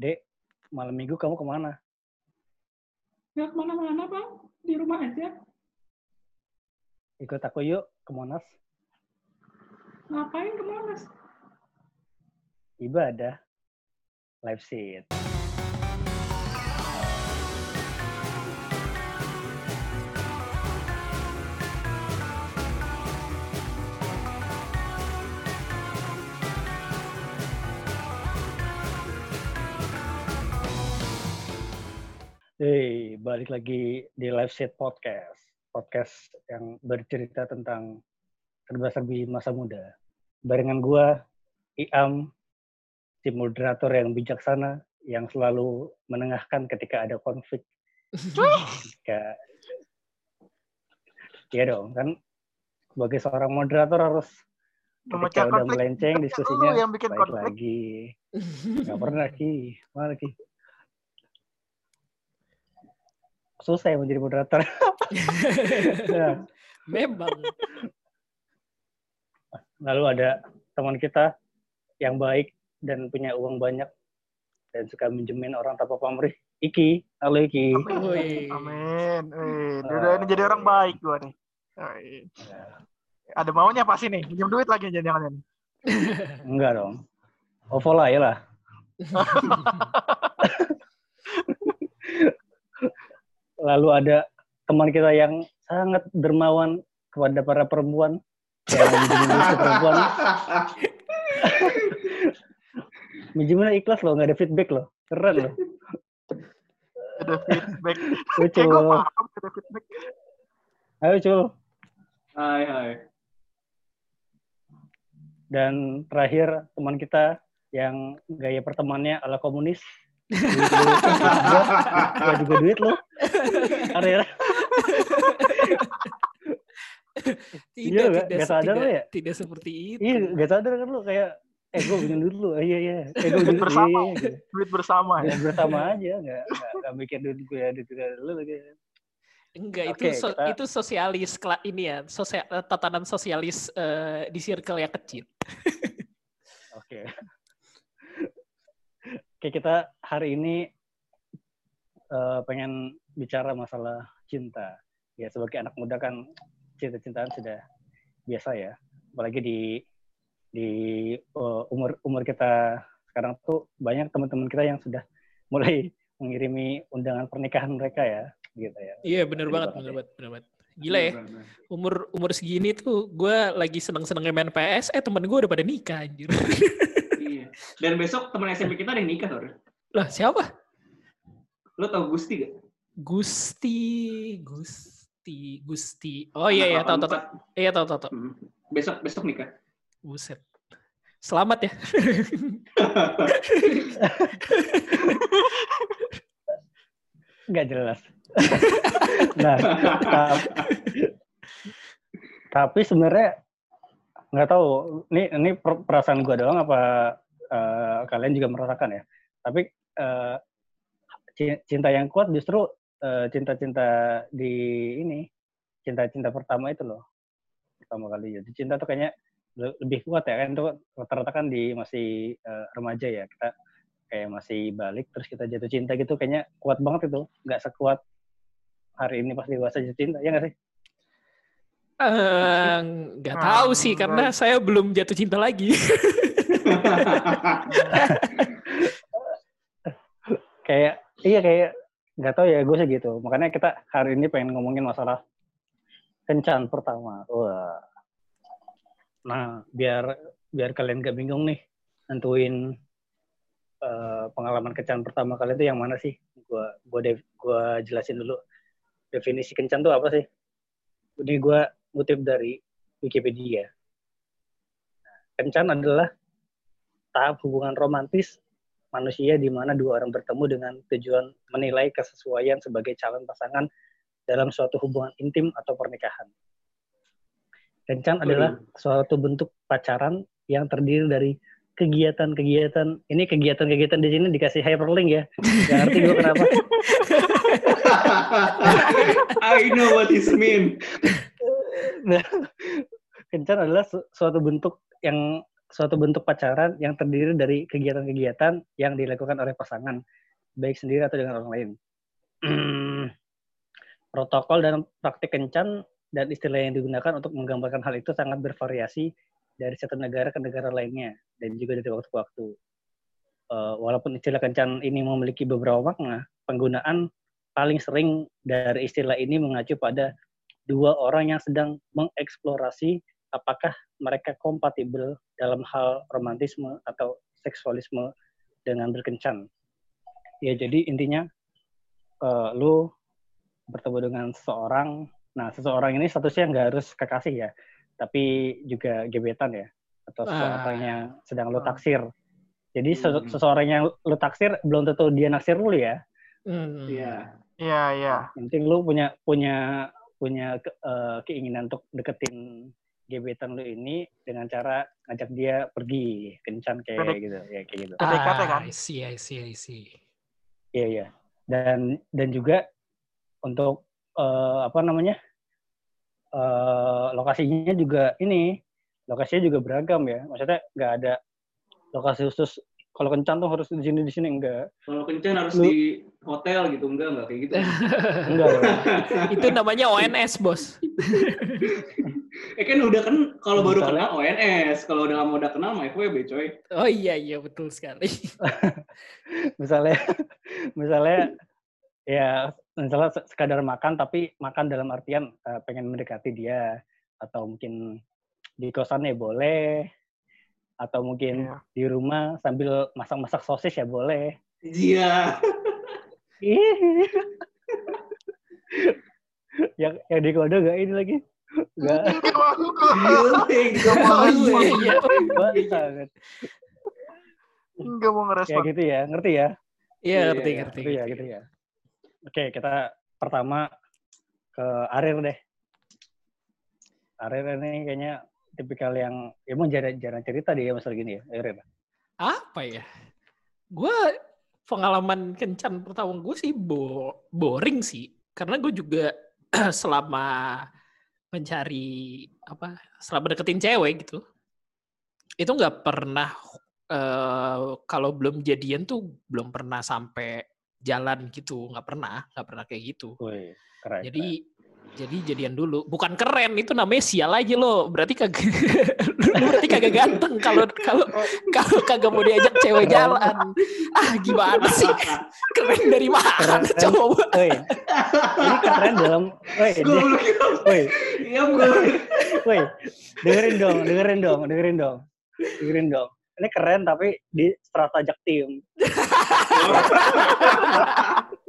Dek, malam minggu kamu ke mana? Nggak ke mana-mana, Bang. Di rumah aja. Ikut aku yuk ke Monas. Ngapain ke Monas? Ibadah. Live seat. Hey, balik lagi di Live Set Podcast. Podcast yang bercerita tentang serba-serbi masa muda. Barengan gua, Iam, si moderator yang bijaksana, yang selalu menengahkan ketika ada konflik. ketika... Iya dong, kan sebagai seorang moderator harus Memecah ketika udah konflik, melenceng diskusinya yang bikin baik konflik. lagi. Gak pernah, Ki. Mana, Ki? Susah ya menjadi moderator. Nah, Memang. lalu ada teman kita yang baik dan punya uang banyak dan suka minjemin orang tanpa pamrih. Iki, halo Iki. Amin. Ah. udah ini jadi orang baik gua nih. Wih. Ada maunya pasti nih, pinjam duit lagi jangan-jangan nih. Enggak dong. OVO lah ya lah. Lalu ada teman kita yang sangat dermawan kepada para perempuan yang perempuan. Minjeminnya ikhlas loh, nggak ada feedback loh. Keren loh. Ada feedback. Lucu. Kayak gua paham ada feedback. Ayo Cul. Hai, hai. Dan terakhir teman kita yang gaya pertemanannya ala komunis. Gua juga duit lu. Area Tidak, Iya, tidak, nggak sadar tidak, ya? tidak seperti itu. Iya, gak sadar kan lu kayak eh gue punya duit lu. Eh, iya iya. Eh gue duit Bersama. iya, iya, gitu. Duit bersama ya. Bersama aja, nggak nggak nggak bikin duit gue ya duit gue lu lagi. Enggak, itu Oke, so- kita- itu sosialis ini ya, sosial, tatanan sosialis eh, di circle yang kecil. Oke. Oke, kita hari ini eh, pengen bicara masalah cinta. Ya, sebagai anak muda kan cinta-cintaan sudah biasa ya. Apalagi di di eh, umur umur kita sekarang tuh banyak teman-teman kita yang sudah mulai mengirimi undangan pernikahan mereka ya, gitu ya. Iya, bener Bener banget, banget bener ya. banget, bener banget. Gila ya, umur umur segini tuh gue lagi seneng-senengnya main PS, eh temen gue udah pada nikah anjir. Iya. Dan besok teman SMP kita ada yang nikah, Tor. lah siapa? Lo tau Gusti gak? Gusti, Gusti, Gusti. Oh iya iya, tahu tahu. Iya tahu tahu. Hmm. Besok besok nikah. Buset. Selamat ya. nggak jelas. nah, ta- tapi sebenarnya nggak tahu. Ini ini per- perasaan gue doang apa eh, kalian juga merasakan ya. Tapi eh, ci- cinta yang kuat justru cinta-cinta di ini cinta-cinta pertama itu loh pertama kali. Jadi cinta tuh kayaknya le- lebih kuat ya kan? Tuh rata-rata kan di masih eh, remaja ya kita kayak masih balik terus kita jatuh cinta gitu kayaknya kuat banget itu. Nggak sekuat hari ini pas dewasa jatuh cinta ya nggak sih? Eh, nggak tahu sih karena saya belum jatuh cinta lagi. kayak iya kayak nggak tahu ya gue sih gitu. Makanya kita hari ini pengen ngomongin masalah kencan pertama. Wah. Nah biar biar kalian gak bingung nih nentuin eh, pengalaman kencan pertama kalian itu yang mana sih? Gua dev- gua jelasin dulu definisi kencan tuh apa sih? Ini gua ngutip dari Wikipedia. Kencan adalah tahap hubungan romantis manusia di mana dua orang bertemu dengan tujuan menilai kesesuaian sebagai calon pasangan dalam suatu hubungan intim atau pernikahan. Kencan adalah suatu bentuk pacaran yang terdiri dari kegiatan-kegiatan. Ini kegiatan-kegiatan di sini dikasih hyperlink ya. Gak ngerti gue kenapa. I know what this mean. Nah, kencan adalah su- suatu bentuk yang suatu bentuk pacaran yang terdiri dari kegiatan-kegiatan yang dilakukan oleh pasangan, baik sendiri atau dengan orang lain. Protokol dan praktik kencan dan istilah yang digunakan untuk menggambarkan hal itu sangat bervariasi dari satu negara ke negara lainnya dan juga dari waktu ke waktu. Uh, walaupun istilah kencan ini memiliki beberapa makna, penggunaan paling sering dari istilah ini mengacu pada dua orang yang sedang mengeksplorasi apakah mereka kompatibel dalam hal romantisme atau seksualisme dengan berkencan. Ya jadi intinya uh, lu bertemu dengan seseorang, nah seseorang ini statusnya nggak harus kekasih ya, tapi juga gebetan ya, atau seseorang ah. yang sedang lu taksir. Jadi hmm. seseorang yang lu taksir belum tentu dia naksir lu ya. Hmm. Iya. Iya, iya. Penting lu punya punya punya ke, uh, keinginan untuk deketin gebetan lu ini dengan cara ngajak dia pergi kencan kayak Pedek. gitu ya kayak gitu. Ah, kan? I see, I see, I see. Iya, iya. Dan dan juga untuk uh, apa namanya? Uh, lokasinya juga ini lokasinya juga beragam ya. Maksudnya nggak ada lokasi khusus kalau kencan tuh harus di sini di sini enggak. Kalau kencan harus Lu, di hotel gitu enggak enggak kayak gitu. enggak. Itu namanya ONS, Bos. eh kan udah kan kalau baru kenal ONS, kalau udah mau udah kenal mah FWB, coy. Oh iya iya betul sekali. misalnya misalnya ya misalnya sekadar makan tapi makan dalam artian uh, pengen mendekati dia atau mungkin di kosannya boleh atau mungkin yeah. di rumah sambil masak-masak sosis ya boleh. Iya. yang yang di kode gak ini lagi? Gak. Gak mau. Iya. Banget. Enggak mau ngerespon. Ya gitu ya, ngerti ya? Iya, ngerti, ya, ngerti. Gitu ya, gitu ya. Oke, kita pertama ke Arir deh. Arir ini kayaknya tipikal yang emang jarang jarang cerita dia masalah gini ya, Eren. Apa ya? Gue pengalaman kencan pertama gue sih bo boring sih, karena gue juga selama mencari apa, selama deketin cewek gitu, itu nggak pernah uh, kalau belum jadian tuh belum pernah sampai jalan gitu, nggak pernah, nggak pernah kayak gitu. Wih, keren, Jadi jadi jadian dulu. Bukan keren, itu namanya sial aja lo. Berarti kagak lu berarti kagak ganteng kalau kalau kalau kagak mau diajak cewek jalan. Ah, gimana sih? Keren dari mana? Keren, Coba. Oi. Ini keren dalam Woi, woi. Iya, Woi. Dengerin dong, dengerin dong, dengerin dong. Dengerin dong. Ini keren tapi di strata jaktim.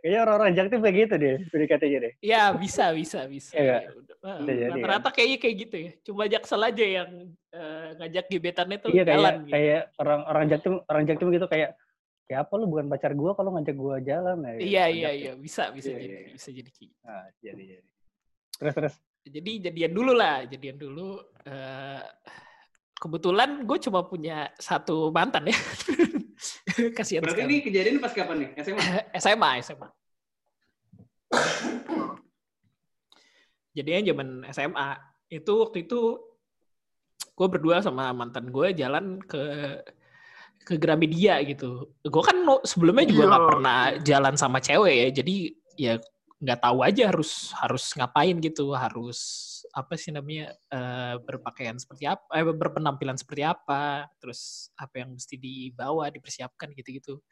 Kayaknya orang-orang jaktim kayak gitu deh, PDKT-nya deh. Iya, bisa, bisa, bisa. Ya, Rata-rata kayaknya kayak gitu ya. Cuma jaksel aja yang uh, ngajak gebetannya tuh iya, jalan. Kayak, gitu. kayak orang-orang jaktim, orang jaktim gitu kayak, ya apa lu bukan pacar gua kalau ngajak gua jalan ya. Iya, iya, iya, bisa, bisa iya, jadi, iya. bisa jadi gitu. Nah, jadi, jadi. Terus, terus. Jadi jadian dulu lah, jadian dulu. Uh, kebetulan gue cuma punya satu mantan ya. Kasihan Berarti sekali. ini kejadian pas kapan nih? SMA? SMA, SMA. Jadinya zaman SMA. Itu waktu itu gue berdua sama mantan gue jalan ke ke Gramedia gitu. Gue kan sebelumnya juga nggak iya. pernah jalan sama cewek ya. Jadi ya nggak tahu aja harus harus ngapain gitu, harus apa sih namanya uh, berpakaian seperti apa, eh, berpenampilan seperti apa, terus apa yang mesti dibawa, dipersiapkan gitu-gitu.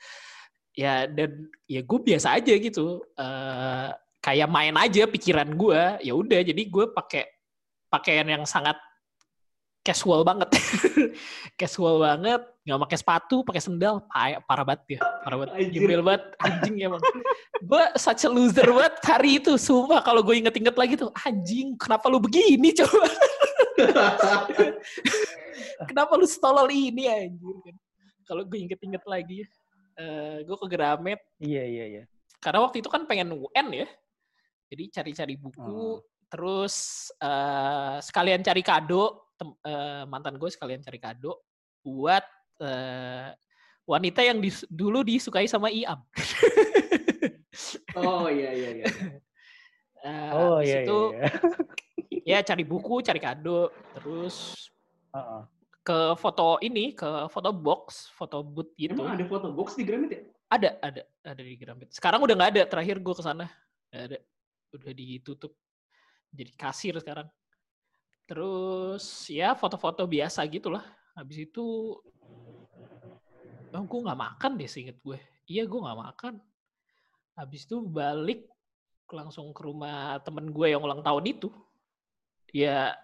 Ya dan ya gue biasa aja gitu, uh, kayak main aja pikiran gue. Ya udah, jadi gue pakai pakaian yang sangat casual banget, casual banget, nggak pakai sepatu, pakai sendal, parah, parah banget ya, parah banget, gembel banget, anjing emang. gue such a loser banget hari itu, sumpah kalau gue inget-inget lagi tuh, anjing, kenapa lu begini coba? kenapa lu stolol ini anjir kan? Kalau gue inget-inget lagi, uh, eh, gue ke Gramet. Iya iya iya. Karena waktu itu kan pengen UN ya, jadi cari-cari buku, hmm. terus uh, sekalian cari kado tem, uh, mantan gue sekalian cari kado buat uh, wanita yang dis, dulu disukai sama Iam. oh iya iya iya. Uh, oh iya, itu, iya, iya. ya cari buku, cari kado, terus Heeh. ke foto ini, ke foto box, foto booth gitu. Emang ada foto box di Gramet ya? Ada, ada, ada di Grambit. Sekarang udah nggak ada. Terakhir gue ke sana nggak ada, udah ditutup. Jadi kasir sekarang. Terus ya foto-foto biasa gitulah. Habis itu, oh gue nggak makan deh, seinget gue. Iya gue nggak makan. Habis itu balik langsung ke rumah temen gue yang ulang tahun itu. Ya,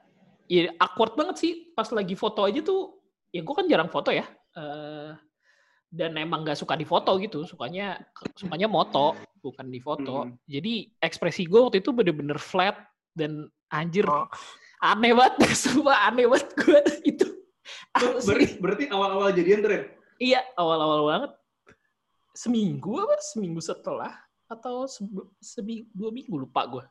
ya awkward banget sih pas lagi foto aja tuh. Ya gue kan jarang foto ya. Eh, dan emang gak suka difoto gitu sukanya sukanya moto bukan difoto Hmm. jadi ekspresi gue waktu itu bener-bener flat dan anjir Oh. Aneh banget sumpah aneh banget gue itu berarti, berarti awal-awal jadian tuh, Ren? iya awal-awal banget seminggu apa seminggu setelah atau seminggu dua minggu lupa gue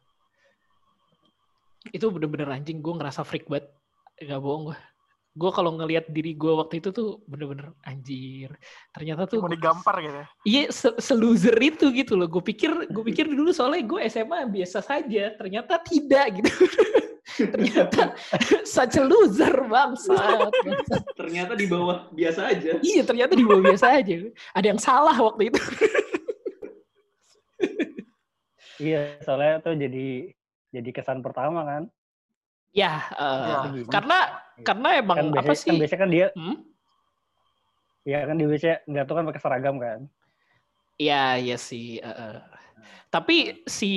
itu bener-bener anjing gue ngerasa freak banget gak bohong gue gue kalau ngelihat diri gue waktu itu tuh bener-bener anjir ternyata tuh Mau digampar gitu ya. Iya, se- seloser itu gitu loh. Gue pikir, gue pikir dulu soalnya gue SMA biasa saja. Ternyata tidak gitu. ternyata such a loser bangsa. Ternyata di bawah biasa aja. iya, ternyata di bawah biasa aja. Ada yang salah waktu itu. Iya, soalnya tuh jadi jadi kesan pertama kan. ya, Ya. karena karena emang Kan apa biasanya, sih? kan biasanya kan dia, Hmm? ya kan dia biasanya nggak tuh kan pakai seragam kan. Iya, iya sih. eh. Tapi si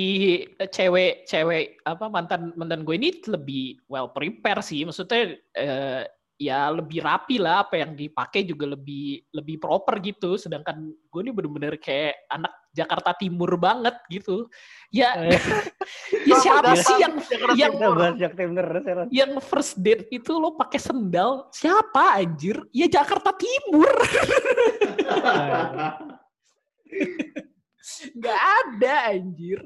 cewek-cewek apa mantan mantan gue ini lebih well prepare sih. Maksudnya eh, ya lebih rapi lah apa yang dipakai juga lebih lebih proper gitu. Sedangkan gue ini bener-bener kayak anak Jakarta Timur banget gitu. Ya, Eh, ya siapa sih yang Jakarta yang ya. Ron. yang first date itu lo pakai sendal? Siapa anjir? Ya Jakarta Timur. nggak ada anjir.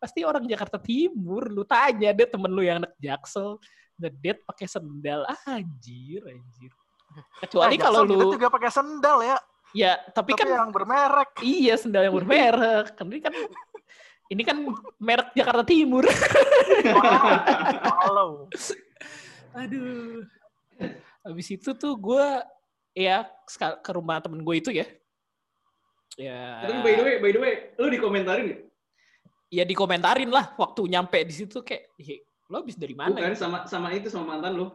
Pasti orang Jakarta Timur lu tanya deh temen lu yang anak Jaksel ngedate pakai sendal? Ah, anjir anjir. Kecuali Eh, kalau lu juga pakai sendal ya, ya tapi, tapi kan yang bermerek. iya sendal yang bermerek. Kan ini kan ini kan merek Jakarta Timur. Halo. aduh. Habis itu tuh gue ya ke rumah temen gue itu ya ya Tapi by the way, by the way, lu dikomentarin nggak? ya dikomentarin lah waktu nyampe di situ kayak "Ih, lo habis dari mana Bukan ya?" sama sama itu sama mantan lu.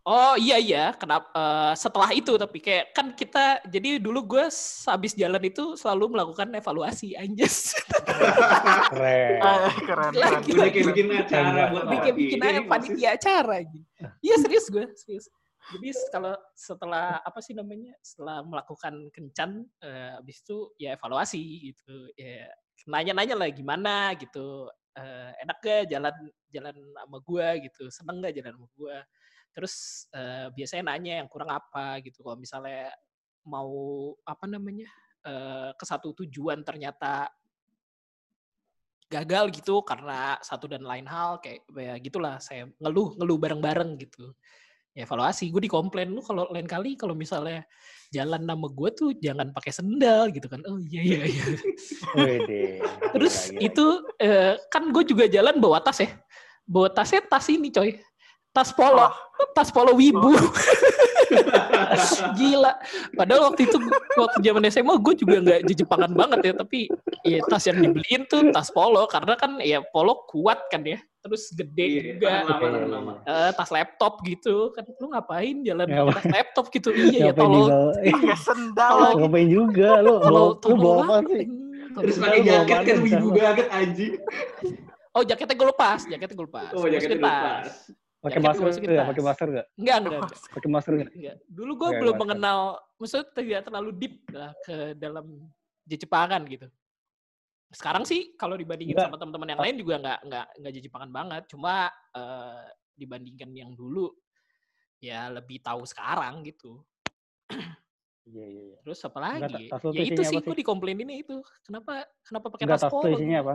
Oh iya iya, kenapa eh, setelah itu tapi kayak kan kita jadi dulu gue habis jalan itu selalu melakukan evaluasi anjas. Keren. Eh, keren, Gila, gila. Kayak bikin acara buat bikin bikin panitia acara gitu. Iya serius gue, serius. Jadi kalau setelah apa sih namanya? Setelah melakukan kencan eh, habis itu ya evaluasi gitu. Ya nanya-nanya lah gimana gitu. Eh, enak gak jalan jalan sama gue gitu. Seneng gak jalan sama gue? Terus eh, biasanya nanya yang kurang apa gitu. Kalau misalnya mau apa namanya? eh, ke satu tujuan ternyata gagal gitu karena satu dan lain hal kayak ya gitulah saya ngeluh ngeluh bareng-bareng gitu evaluasi. Gue dikomplain lu kalau lain kali kalau misalnya jalan nama gue tuh jangan pakai sendal gitu kan. Oh iya iya iya. Terus Gila, gila. itu eh, kan gue juga jalan bawa tas ya. Bawa tasnya tas ini coy. Tas polo. Tas polo wibu gila padahal waktu itu waktu zaman SMA gue juga nggak jejepangan banget ya tapi ya tas yang dibeliin tuh tas polo karena kan ya polo kuat kan ya terus gede Iya, juga lama, Iya, iya, lama. Eh, tas laptop gitu kan lu ngapain jalan pakai tas laptop gitu iya ya tolong Pakai sendal Kalau- lagi. ngapain juga lu? Lu bawa apa sih? Terus Sendal pakai jaket kan sana? banget anjing. oh jaketnya gue lepas jaketnya gue lepas Oh, jaketnya lepas. Pakai Jaket masker dimasukin enggak? tas. Pakai masker enggak? enggak enggak, enggak. Pakai masker enggak? Enggak. Dulu gue belum masker. mengenal, maksudnya tidak terlalu deep lah ke dalam Jepangan gitu. Sekarang sih kalau dibandingin Enggak. sama teman-teman yang lain juga nggak nggak nggak Jepangan banget. Cuma eh, dibandingkan yang dulu ya lebih tahu sekarang gitu. Iya, iya, iya. Terus apa Enggak, lagi? tas lu Ya itu sih gue dikomplaininnya itu. Kenapa kenapa pakai Enggak tas tas polo? isinya apa?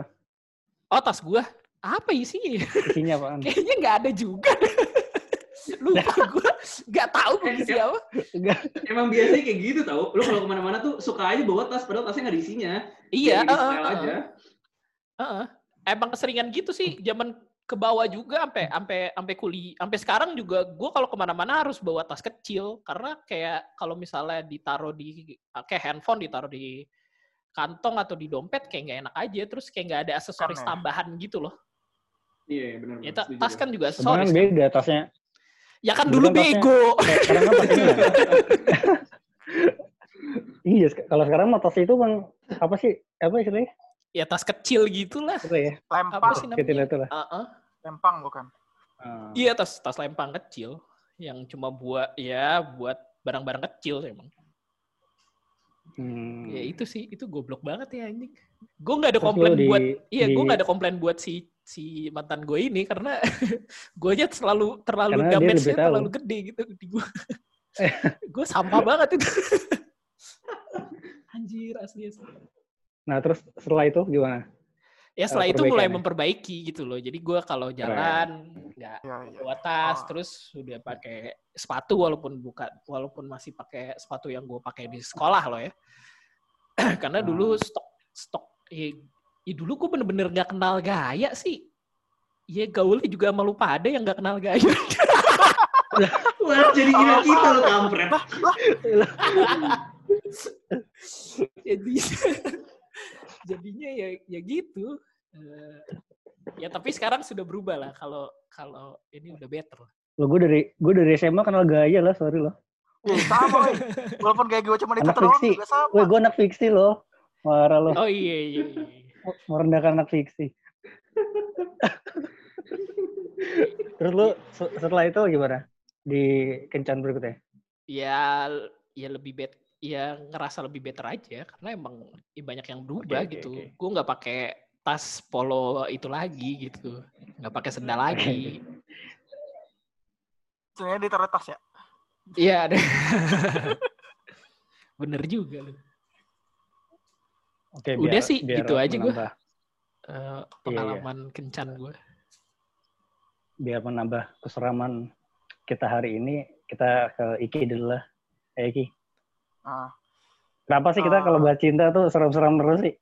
Oh tas gue apa isinya? Isinya apaan? Kayaknya nggak ada juga. Lupa gue nggak tahu gue isi apa. Enggak. Emang biasanya kayak gitu tau. Lu kalau ke mana-mana tuh suka aja bawa tas, padahal tasnya nggak ada isinya. Iya, heeh, style heeh. aja. Heeh. Emang keseringan gitu sih zaman ke bawah juga sampai sampai sampai kuliah sampai sekarang juga gue kalau ke mana-mana harus bawa tas kecil karena kayak kalau misalnya ditaruh di kayak handphone ditaruh di kantong atau di dompet kayak nggak enak aja terus kayak nggak ada aksesoris Aneh. tambahan gitu loh Iya, benar. ya benar, ta- setuju tas kan juga aksesoris kan. beda tasnya. ya kan dulu tasnya- bego Sekarang kan ini. Iya, kalau sekarang mah tas itu bang apa sih? Apa istilahnya? ya tas kecil gitulah Apa ya? Lempang, apa sih Kecil namanya itu lah. Heeh. lempang bukan. Ah. iya tas tas lempang kecil yang cuma buat ya buat barang-barang kecil emang Hmm. ya itu sih itu goblok banget ya anjing gue nggak ada komplain di- buat iya gue nggak ada komplain buat si si mantan gue ini karena gue aja selalu terlalu Karena dia damage lebih tahu. terlalu gede gitu di gue gue sampah banget itu anjir asli, asli. Nah, terus setelah itu gimana? ya setelah Eh, itu mulai memperbaiki gitu loh jadi gue kalau jalan nggak Iya, iya. bawa tas Oh. terus udah pakai sepatu walaupun bukan walaupun masih pakai sepatu yang gue pakai di sekolah loh ya karena dulu stok stok ya, ya dulu gue bener-bener nggak kenal gaya sih ya gaulnya juga malu pada yang nggak kenal gaya Wah, jadi gila kita lo kampret. jadi jadinya ya ya gitu Eh, ya tapi sekarang sudah berubah lah kalau kalau ini udah better Lo gue dari gue dari SMA kenal gaya lah, sorry. Iya, sama, woy. Walaupun kayak gue cuma itu Anak doang juga sama. Woi, gue anak fiksi loh. Marah lo. oh iya iya, iya. Merendahkan anak fiksi. Terus lu se- setelah itu gimana? Di kencan berikutnya? ya ya lebih bet ya ngerasa lebih better aja karena emang ya banyak yang berubah oke, gitu oke. gue nggak pakai tas polo itu lagi gitu nggak pakai sendal lagi Sebenarnya di taruh tas ya. iya ada bener juga lu Oke, Udah sih, gitu aja gua. menambah, Eh, pengalaman kencan gue Biar menambah keseraman kita hari ini, kita ke Iki dulu lah. Eh, Iki. Nah, Kenapa sih kita Ah. kalau bahas cinta tuh serem-serem terus sih?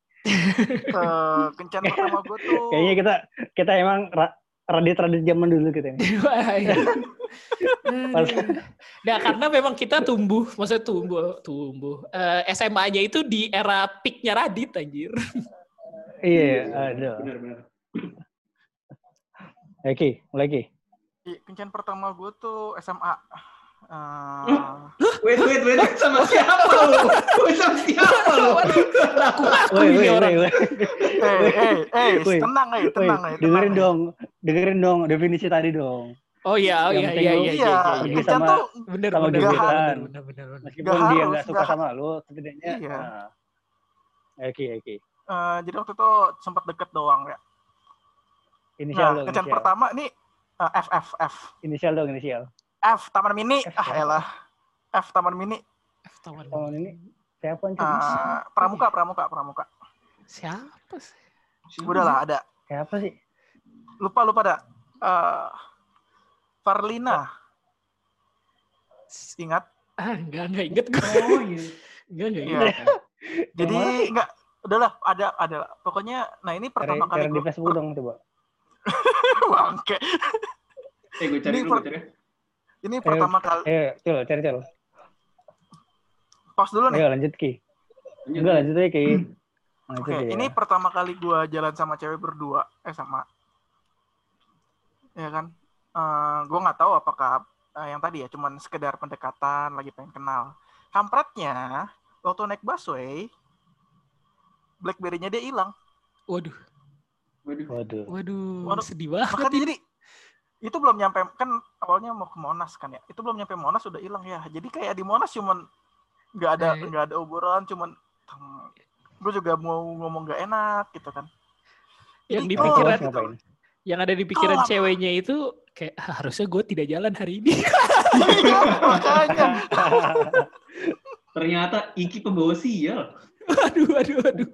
ke kencan pertama gue tuh. Kayaknya kita kita emang ra- radit-radit zaman dulu gitu ya. Wah, iya. Pas- Nah, karena memang kita tumbuh, maksudnya tumbuh, tumbuh. Eh, SMA-nya itu di era peak-nya Radit, anjir. Iya, aduh. Benar, benar. Eh, Ki, mulai Ki. Iya, kencan pertama gue tuh SMA. Eh, Wait, wait, wait. Sama siapa lo? Wait, sama siapa lo? Aku-aku Woi, ini woi, orang. woi, woi. eh, eh, eh, Woi, tenang eh, tenang eh. dengerin dong, dengerin dong definisi tadi dong. Oh iya, oh iya, iya, lu- iya, Iya, iya, iya. Kencan sama- Bener, sama bener, gebetan. bener, bener, bener. Meskipun dia harus, nggak suka sama lu, setidaknya. Iya. Nah. Eh, Ki, eh, jadi waktu itu sempat deket doang ya. Inisial Nah, dong, pertama nih eh, F F F Inisial dong, inisial. F Taman Mini. F, Ah, ya. elah. F Taman Mini. F tawan. Oh, ini siapa nih? Eh, pramuka, pramuka, pramuka. Siapa sih? Udah lah, ada. Siapa sih? Lupa, lupa ada. Eh, Farlina. Ingat? Ah, enggak, enggak inget gue. Oh, iya. Enggak, enggak Iya. inget. Jadi mana sih? enggak udahlah ada ada pokoknya nah ini Cari, pertama kali cari di gua- Facebook dong, coba. bangke Eh, gue cari Ini dulu, per- gue cari. Ini pertama kali Eh, cil, cari cil. pause dulu nih Ayo lanjut Ki. Enggak lanjut aja Ki. Lanjut oke ya. ini pertama kali gua jalan sama cewek berdua eh sama ya kan Eh gua nggak tahu apakah eh, yang tadi ya cuman sekedar pendekatan lagi pengen kenal kampretnya waktu naik busway Blackberry-nya dia hilang Waduh, Waduh. Waduh. waduh, Waduh, sedih banget. makanya jadi itu belum nyampe kan awalnya mau ke Monas kan ya itu belum nyampe Monas udah hilang ya jadi kayak di Monas cuman nggak ada Eh. nggak ada obrolan cuman gue juga mau ngomong nggak enak gitu kan Yang di oh, pikiran, ngapain? yang ada di pikiran Kalau- ceweknya itu kayak "Ah, harusnya gue tidak jalan hari ini. Iya, makanya Ternyata Iki pembawa sial. aduh, aduh, aduh.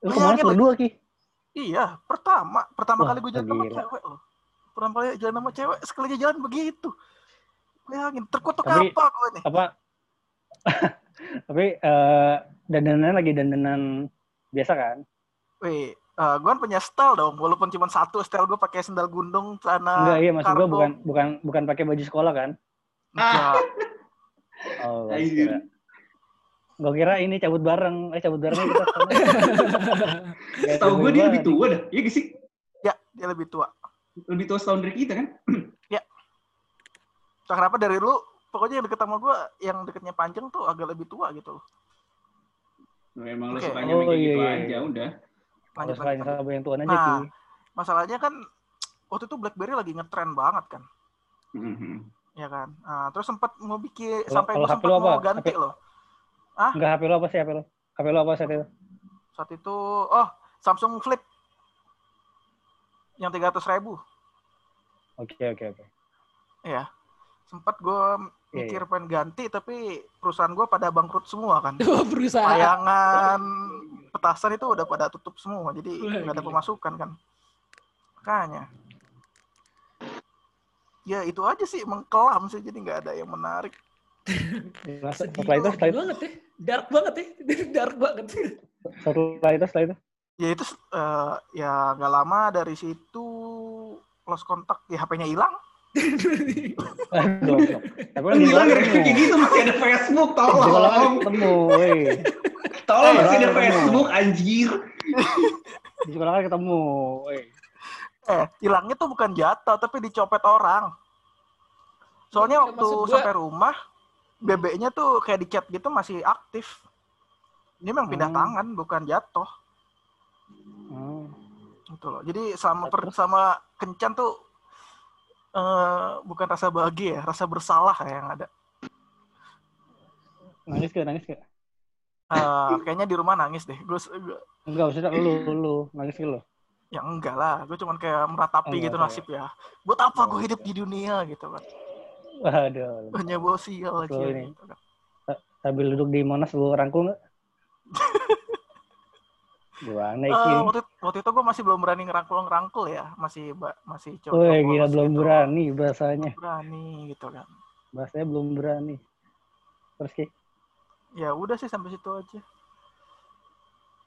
Lu ke mana Bayangin, berdua Ki? Iya pertama pertama Wah, kali gue jalan sama cewek loh pertama kali jalan sama cewek sekalinya jalan begitu bayangin terkutuk Tapi- apa gue nih Apa? Tapi eh dandanan lagi dandanan biasa kan? Wih, Eh, gue kan punya style dong, walaupun cuma satu style gue pakai sendal gundung, celana Enggak, iya maksud gue bukan bukan bukan pakai baju sekolah kan? Enggak. Oh. Gue kira ini cabut bareng, eh cabut bareng kita. Tahu gue dia lebih tua dah. Iya gak sih? ya, dia lebih tua. Lebih tua setahun dari kita kan? So, kenapa dari lu, pokoknya yang deket sama gue, yang deketnya panjang tuh agak lebih tua gitu loh. Nah, emang lo Oke. sukanya Oh, kayak iya, gitu iya, aja, iya. udah. Kalau Lanjut, lanjut. sama yang tuan aja Nah. Masalahnya kan, waktu itu BlackBerry lagi ngetren banget kan. Mhm. Ya kan. Nah, terus sempat mau bikin, sampai sempat mau apa? ganti HP? loh. Enggak HP lo apa sih HP lo? HP lo apa saat itu? Saat itu, oh Samsung Flip. Yang 300 ribu. Oke oke oke. Iya. Sempat gue Iya, mikir pengen ganti, tapi perusahaan gue pada bangkrut semua kan. Berusaha. Layangan petasan itu udah pada tutup semua, jadi nggak ada pemasukan kan. Makanya. Ya itu aja sih mengkelam sih, jadi nggak ada yang menarik. Sedih setelah itu setelah itu banget ya. Dark banget ya. Dark banget. setelah itu setelah itu Ya itu eh, ya nggak lama dari situ lost kontak, ya HP-nya hilang. Aduh, tapi di bilang kayak gitu masih ada Facebook, tolong. ketemu, woi. Tolong masih ada. Facebook, anjir. Di sekolah kan ketemu, woi. Eh, hilangnya tuh bukan jatuh, tapi dicopet orang. Soalnya waktu sampai rumah, BB-nya tuh kayak di chat gitu masih aktif. Ini memang pindah Hmm. tangan, bukan jatuh. Hmm. Gitu loh. Jadi sama per, sama kencan tuh eh bukan rasa bahagia, ya, rasa bersalah ya yang ada. Nangis gak? Nangis gak? Eh, kayaknya di rumah nangis deh. Gue Enggak, maksudnya lu, lu, nangis loh. ya enggak lah. Gue cuman kayak meratapi Oh, gitu enggak, nasib ya. Buat apa gue Oh, hidup di dunia gitu kan? Waduh, Hanya bawa sial aja. Betul ini. Gitu sambil duduk di Monas lu rangkul nggak? Gimana Eh, iki? waktu, waktu itu gue masih belum berani ngerangkul-ngerangkul ya. Masih ba- masih coba. Woi, gila belum berani bahasanya. Berani gitu kan. Bahasanya belum berani. Terus Ki, Ya udah sih sampai situ aja.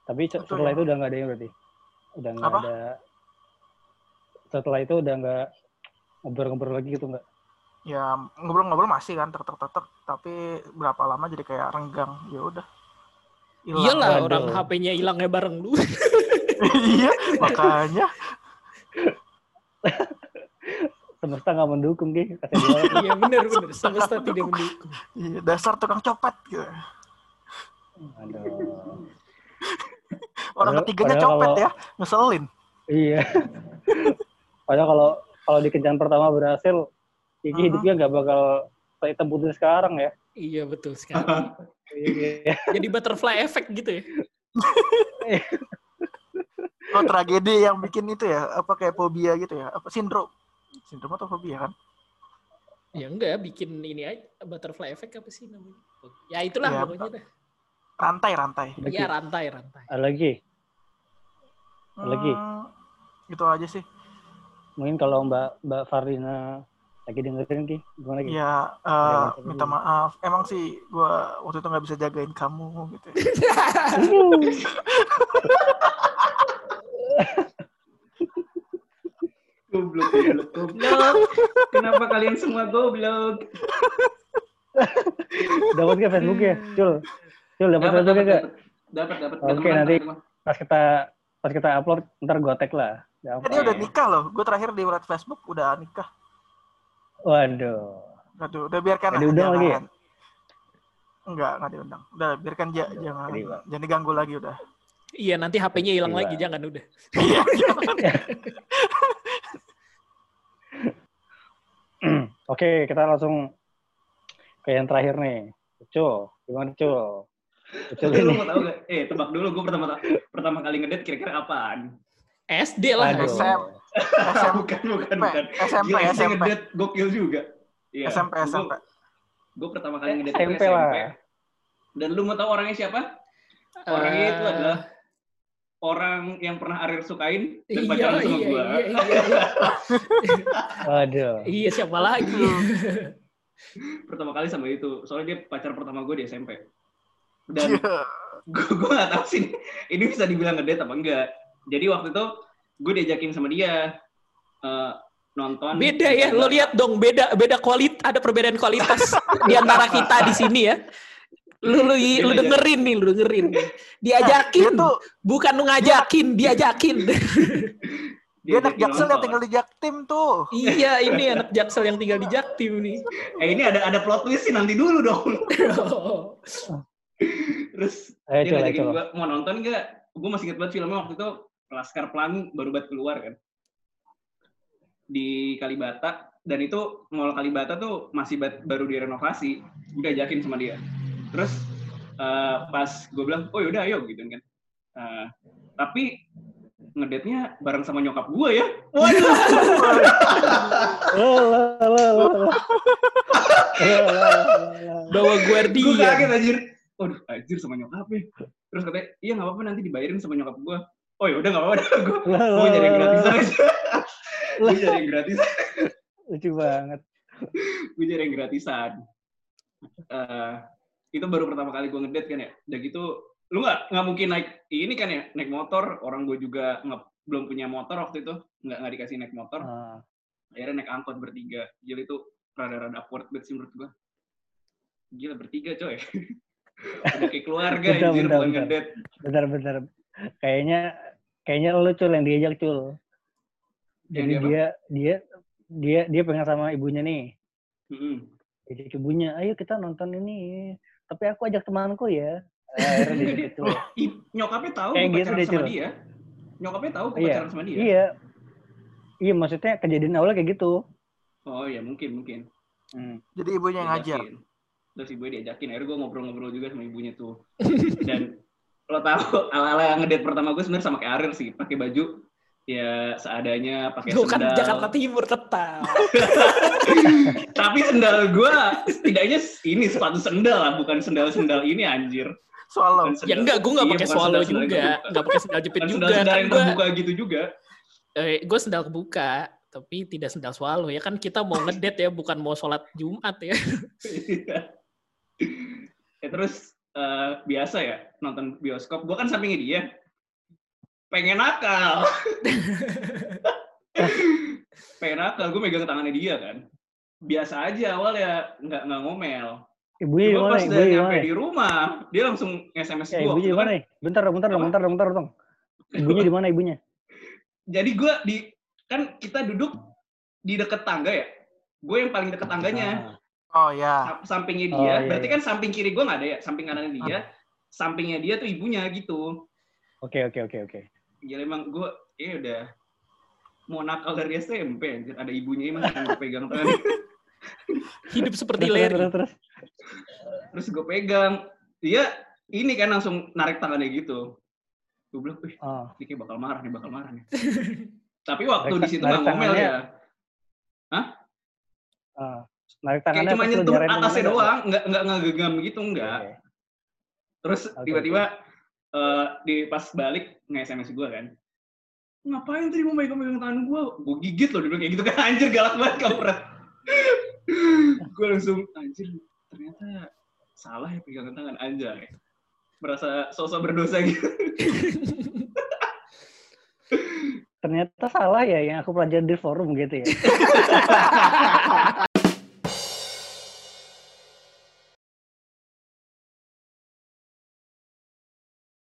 tapi Betul, setelah ya. itu udah nggak ada yang berarti? Udah nggak ada. Setelah itu udah nggak ngobrol-ngobrol lagi gitu nggak? Ya ngobrol-ngobrol masih kan tetep-tetep. Tapi berapa lama jadi kayak renggang. Ya udah. Hilang. Iyalah orang HP-nya hilangnya bareng lu. iya, makanya. Semesta nggak mendukung dia. Iya benar benar. Semesta tidak mendukung. Iya, dasar tukang copet gitu. Aduh. Orang ketiganya padahal copet kalau- ya, ngeselin. Iya. Padahal kalau kalau di kencan pertama berhasil, Kiki Mhm. hidupnya nggak bakal hitam putih sekarang ya. Iya betul sekali. Iya. Jadi butterfly effect gitu ya. Oh tragedi yang bikin itu ya, apa kayak fobia gitu ya, apa sindrom? Sindrom atau fobia kan? Ya enggak, bikin ini aja butterfly effect apa sih namanya? Ya itulah Ya, pokoknya dah. Rantai, rantai. Ya Ki? rantai rantai. Ada lagi. Lagi? Hmm, itu aja sih. Mungkin kalau Mbak Mbak Farina lagi dengerin Ki, gimana Ki? Ya, eh, mantap minta maaf. Emang sih gua waktu itu nggak bisa jagain kamu gitu. ya. Goblok, goblok, goblok. Kenapa kalian semua goblok? Dapat ke Facebook ya? Cul. Cul dapat Dapat, Facebook dapat, gak? dapat, dapat. Oke, nanti-. Pas kita pas kita upload ntar gue tag lah. Gampang. dia udah nikah loh. Gue terakhir di Facebook udah nikah. Waduh. Aduh, udah biarkan Nggak lah, diundang lagi ya? jangan. Enggak, enggak diundang. Udah biarkan ja, jangan jangan diganggu lagi udah. Iya nanti HP-nya hilang Iya. lagi jangan udah. Iya. Oke, kita langsung ke yang terakhir nih. Cul, gimana Cul? Cul Tapi lu ini. mau tahu gak? Eh, tebak dulu gue pertama pertama kali ngedate kira-kira apaan? SD lah. Aduh. SM. SMP, bukan, bukan, bukan. SMP, Gila, SMP. ngedate gokil juga. Iya. SMP, SMP. Gue pertama kali ngedate SMP SMP. lah. Dan lu mau tahu orangnya siapa? Orangnya itu adalah orang yang pernah Arir sukain dan Iya, pacaran sama iya, gue. iya, iya, iya. Waduh. Iya, siapa lagi? Pertama kali sama itu. Soalnya dia pacar pertama gue di SMP. Dan Iya. gue gue gak tahu sih ini bisa dibilang ngedate apa enggak. Jadi waktu itu gue diajakin sama dia eh, nonton. Beda ya, lo lihat dong beda beda kualitas ada perbedaan kualitas di antara kita di sini ya. Lu lu, lu dengerin nih, lu dengerin. Diajakin, Dia tuh bukan lu ngajakin, diajakin. dia anak jaksel yang tinggal di Jaktim tuh. iya, ini anak Jaksel yang tinggal di Jaktim nih. Eh ini ada ada plot twist sih nanti dulu dong. Terus Ayo dia coba, ngajakin coba. gue mau nonton nggak? Gue masih inget banget filmnya waktu itu Laskar Pelangi baru banget keluar kan di Kalibata dan itu mall Kalibata tuh masih bat- baru direnovasi. Gue ajakin sama dia. Terus eh, pas gue bilang, oh yaudah ayo gitu kan. Eh, tapi ngedate-nya bareng sama nyokap gue ya. Waduh. Lo, lo, lo. gue Bawa kaget anjir. Waduh, anjir sama nyokapnya. Terus katanya, iya nggak apa-apa nanti dibayarin sama nyokap gue. Oh ya udah nggak apa-apa. Gue gue nyari yang lo. aja. gue nyari yang gratisan. Lucu banget. gue nyari yang gratisan. Eh, itu baru pertama kali gue ngedate kan ya. Udah gitu, lu nggak nggak mungkin naik ini kan ya naik motor. Orang gue juga nggak belum punya motor waktu itu, nggak nggak dikasih naik motor. Ah. Akhirnya naik angkot bertiga. Gila itu rada-rada awkward banget sih menurut gue. Gila bertiga coy. Udah kayak keluarga Bentar, anjir bentar, bentar. ngedate. Bentar-bentar. Kayaknya kayaknya lu cul yang diajak cul. Jadi dia dia dia dia dia pengen sama ibunya nih. Mm-mm. Jadi ibunya, ayo kita nonton ini. Tapi aku ajak temanku ya. Akhirnya dia gitu. loh, i- nyokapnya tahu Kayak gitu pacaran deh, sama Cil. dia. Nyokapnya tahu Iya. pacaran sama dia. Iya. Iya, maksudnya kejadian awalnya kayak gitu. Oh iya mungkin mungkin. Hmm. Jadi ibunya yang ngajar. Diajakin. Terus ibunya diajakin. Akhirnya gue ngobrol-ngobrol juga sama ibunya tuh. Dan lo tahu ala-ala ngedate pertama gue sebenarnya sama kayak Ariel sih. Pakai baju ya seadanya, pakai kan sendal. Jakarta Timur tetap. Tapi sendal gue setidaknya ini sepatu sendal lah, bukan sendal-sendal ini anjir. Swallow. Bukan Ya sendal- enggak, gue nggak iya, pakai bukan swallow yang juga, nggak pakai sendal jepit Bukan juga. sendal-sendal Kan yang gue, terbuka gitu juga. eh, gue sendal kebuka, tapi tidak sendal swallow ya kan kita mau ngedate ya, bukan mau sholat Jumat ya. ya terus eh, biasa ya nonton bioskop. Gue kan sampingnya dia. Pengen nakal. Pengen nakal. Gue megang tangannya dia kan. Biasa aja awal ya nggak nggak ngomel. Ibunya di Cuma pas udah di nyampe di rumah, dia langsung SMS Ya, gue. ibunya di mana? Bentar, dong, bentar, dong, bentar, dong, bentar, dong. Ibunya di mana ibunya? Jadi gue di kan kita duduk di deket tangga ya. Gue yang paling deket tangganya. Oh ya. Sam- sampingnya Oh, dia, iya, berarti iya. kan samping kiri gue nggak ada ya, samping kanannya dia, sampingnya dia tuh ibunya gitu. Oke, oke, oke, oke. Gila emang gue, eh udah mau nakal dari SMP, anjir. ada ibunya emang yang gue pegang tangan. Hidup seperti Terus, Larry. terus, terus. Terus gue pegang, dia ini kan langsung narik tangannya gitu. Gue bilang, wih, Oh. ini kayak bakal marah nih, bakal marah nih. Tapi waktu di situ nggak ngomel ya. ah. Narik Kayak tangannya cuma pas lu nyentuh atasnya doang, nggak nggak ngegenggam gitu, nggak? enggak. Oke. Terus tiba-tiba eh, di pas balik nge-SMS gue kan. Ngapain tadi mau megang-megang tangan gue? Gue gigit loh, dia bilang kayak gitu kan. Anjir galak banget kampret. gue langsung, anjir ternyata salah ya pegangan tangan anjay. Merasa sosok berdosa gitu. Ternyata salah ya yang aku pelajari di forum gitu ya.